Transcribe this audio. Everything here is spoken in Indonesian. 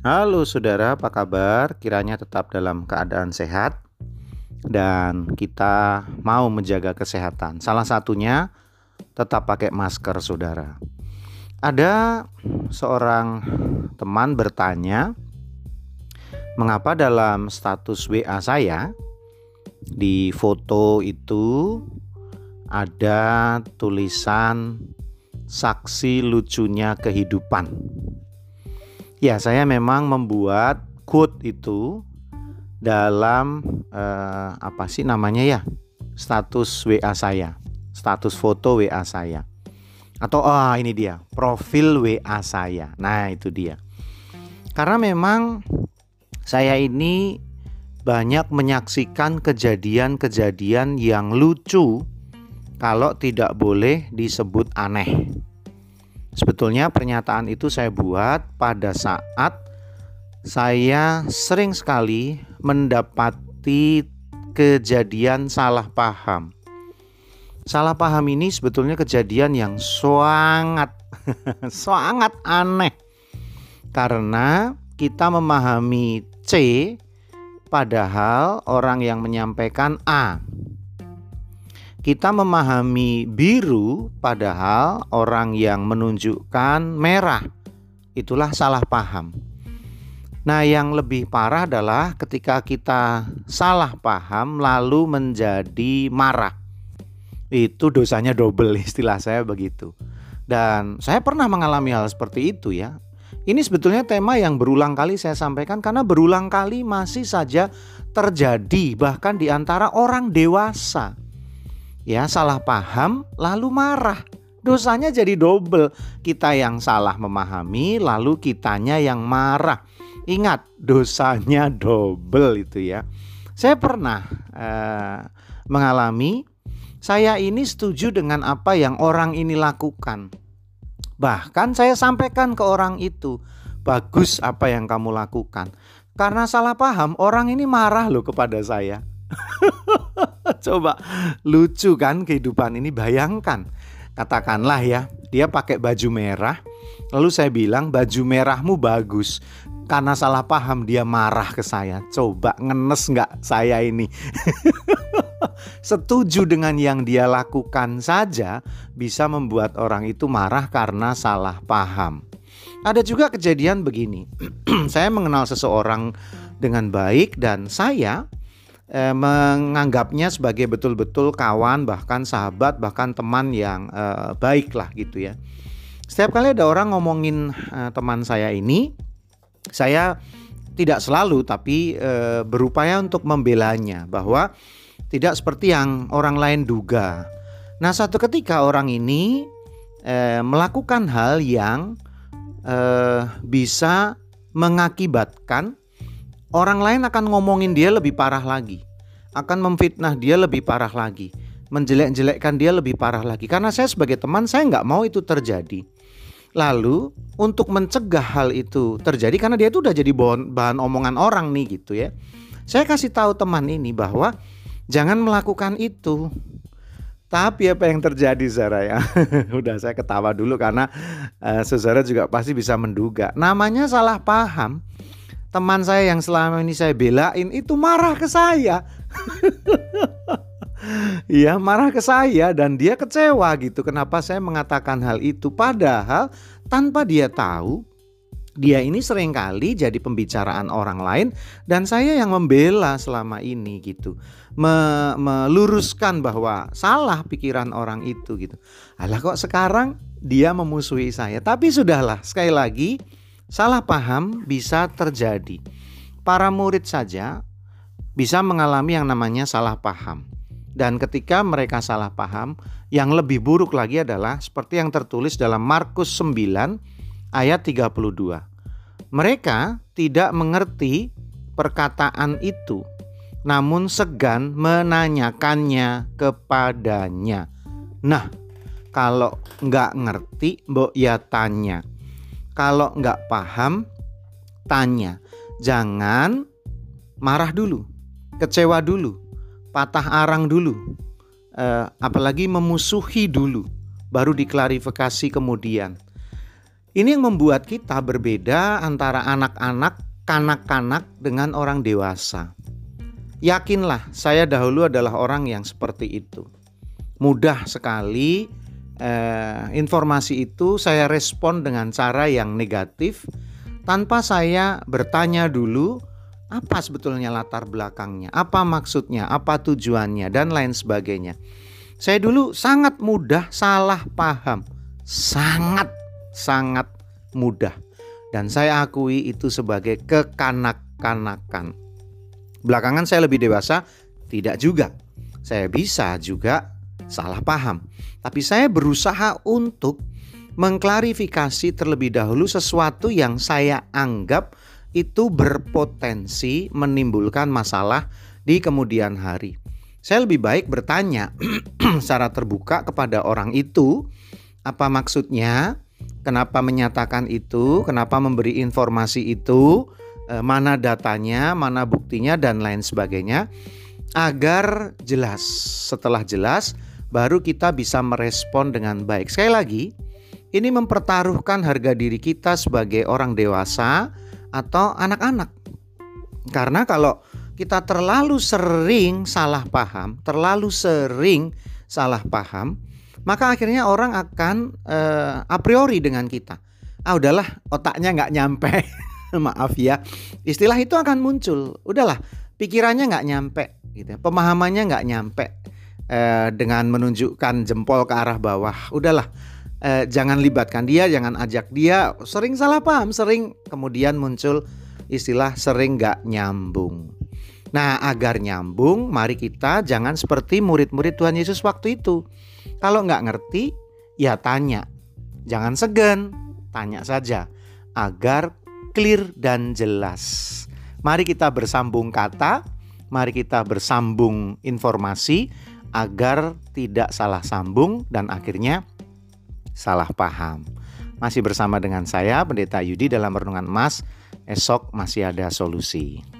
Halo saudara, apa kabar? Kiranya tetap dalam keadaan sehat dan kita mau menjaga kesehatan. Salah satunya tetap pakai masker, saudara. Ada seorang teman bertanya, mengapa dalam status WA saya di foto itu ada tulisan saksi lucunya kehidupan. Ya, saya memang membuat quote itu dalam eh, apa sih namanya ya? Status WA saya, status foto WA saya. Atau ah oh, ini dia, profil WA saya. Nah, itu dia. Karena memang saya ini banyak menyaksikan kejadian-kejadian yang lucu kalau tidak boleh disebut aneh. Sebetulnya pernyataan itu saya buat pada saat saya sering sekali mendapati kejadian salah paham. Salah paham ini sebetulnya kejadian yang sangat sangat aneh. Karena kita memahami C padahal orang yang menyampaikan A kita memahami biru padahal orang yang menunjukkan merah itulah salah paham. Nah, yang lebih parah adalah ketika kita salah paham lalu menjadi marah. Itu dosanya double istilah saya begitu. Dan saya pernah mengalami hal seperti itu ya. Ini sebetulnya tema yang berulang kali saya sampaikan karena berulang kali masih saja terjadi bahkan di antara orang dewasa ya salah paham lalu marah. Dosanya jadi double. Kita yang salah memahami lalu kitanya yang marah. Ingat, dosanya double itu ya. Saya pernah eh, mengalami saya ini setuju dengan apa yang orang ini lakukan. Bahkan saya sampaikan ke orang itu, bagus apa yang kamu lakukan. Karena salah paham, orang ini marah loh kepada saya. Coba lucu kan kehidupan ini bayangkan. Katakanlah ya, dia pakai baju merah. Lalu saya bilang baju merahmu bagus. Karena salah paham dia marah ke saya. Coba ngenes nggak saya ini? Setuju dengan yang dia lakukan saja bisa membuat orang itu marah karena salah paham. Ada juga kejadian begini. saya mengenal seseorang dengan baik dan saya eh, menganggapnya sebagai betul-betul kawan bahkan sahabat bahkan teman yang eh, baik lah gitu ya. Setiap kali ada orang ngomongin eh, teman saya ini, saya tidak selalu tapi eh, berupaya untuk membelanya bahwa tidak seperti yang orang lain duga. Nah, satu ketika orang ini eh, melakukan hal yang eh, bisa mengakibatkan orang lain akan ngomongin dia lebih parah lagi, akan memfitnah dia lebih parah lagi, menjelek-jelekkan dia lebih parah lagi. Karena saya sebagai teman saya nggak mau itu terjadi. Lalu untuk mencegah hal itu terjadi karena dia itu udah jadi bahan, bahan omongan orang nih gitu ya. Saya kasih tahu teman ini bahwa jangan melakukan itu. Tapi apa yang terjadi Zara ya? Udah saya ketawa dulu karena uh, saudara juga pasti bisa menduga. Namanya salah paham teman saya yang selama ini saya belain itu marah ke saya. Iya marah ke saya dan dia kecewa gitu. Kenapa saya mengatakan hal itu? Padahal tanpa dia tahu dia ini sering kali jadi pembicaraan orang lain dan saya yang membela selama ini gitu. Me meluruskan bahwa salah pikiran orang itu gitu. Alah kok sekarang dia memusuhi saya? Tapi sudahlah sekali lagi Salah paham bisa terjadi. Para murid saja bisa mengalami yang namanya salah paham. Dan ketika mereka salah paham, yang lebih buruk lagi adalah seperti yang tertulis dalam Markus 9 ayat 32. Mereka tidak mengerti perkataan itu, namun segan menanyakannya kepadanya. Nah, kalau nggak ngerti, mbok ya tanya. Kalau nggak paham, tanya. Jangan marah dulu, kecewa dulu, patah arang dulu, eh, apalagi memusuhi dulu, baru diklarifikasi kemudian. Ini yang membuat kita berbeda antara anak-anak, kanak-kanak dengan orang dewasa. Yakinlah, saya dahulu adalah orang yang seperti itu. Mudah sekali eh, informasi itu saya respon dengan cara yang negatif tanpa saya bertanya dulu apa sebetulnya latar belakangnya, apa maksudnya, apa tujuannya, dan lain sebagainya. Saya dulu sangat mudah salah paham, sangat sangat mudah, dan saya akui itu sebagai kekanak-kanakan. Belakangan saya lebih dewasa, tidak juga. Saya bisa juga salah paham, tapi saya berusaha untuk mengklarifikasi terlebih dahulu sesuatu yang saya anggap itu berpotensi menimbulkan masalah di kemudian hari. Saya lebih baik bertanya secara terbuka kepada orang itu, apa maksudnya, kenapa menyatakan itu, kenapa memberi informasi itu, Eh, mana datanya, mana buktinya dan lain sebagainya agar jelas. Setelah jelas baru kita bisa merespon dengan baik. Sekali lagi, ini mempertaruhkan harga diri kita sebagai orang dewasa atau anak-anak. Karena kalau kita terlalu sering salah paham, terlalu sering salah paham, maka akhirnya orang akan uh, a priori dengan kita. Ah udahlah, otaknya nggak nyampe. maaf ya istilah itu akan muncul udahlah pikirannya nggak nyampe gitu ya. pemahamannya nggak nyampe eh, dengan menunjukkan jempol ke arah bawah udahlah eh, jangan libatkan dia jangan ajak dia sering salah paham sering kemudian muncul istilah sering nggak nyambung Nah, agar nyambung, mari kita jangan seperti murid-murid Tuhan Yesus waktu itu. Kalau nggak ngerti, ya tanya. Jangan segan, tanya saja. Agar clear dan jelas. Mari kita bersambung kata, mari kita bersambung informasi agar tidak salah sambung dan akhirnya salah paham. Masih bersama dengan saya Pendeta Yudi dalam renungan emas. Esok masih ada solusi.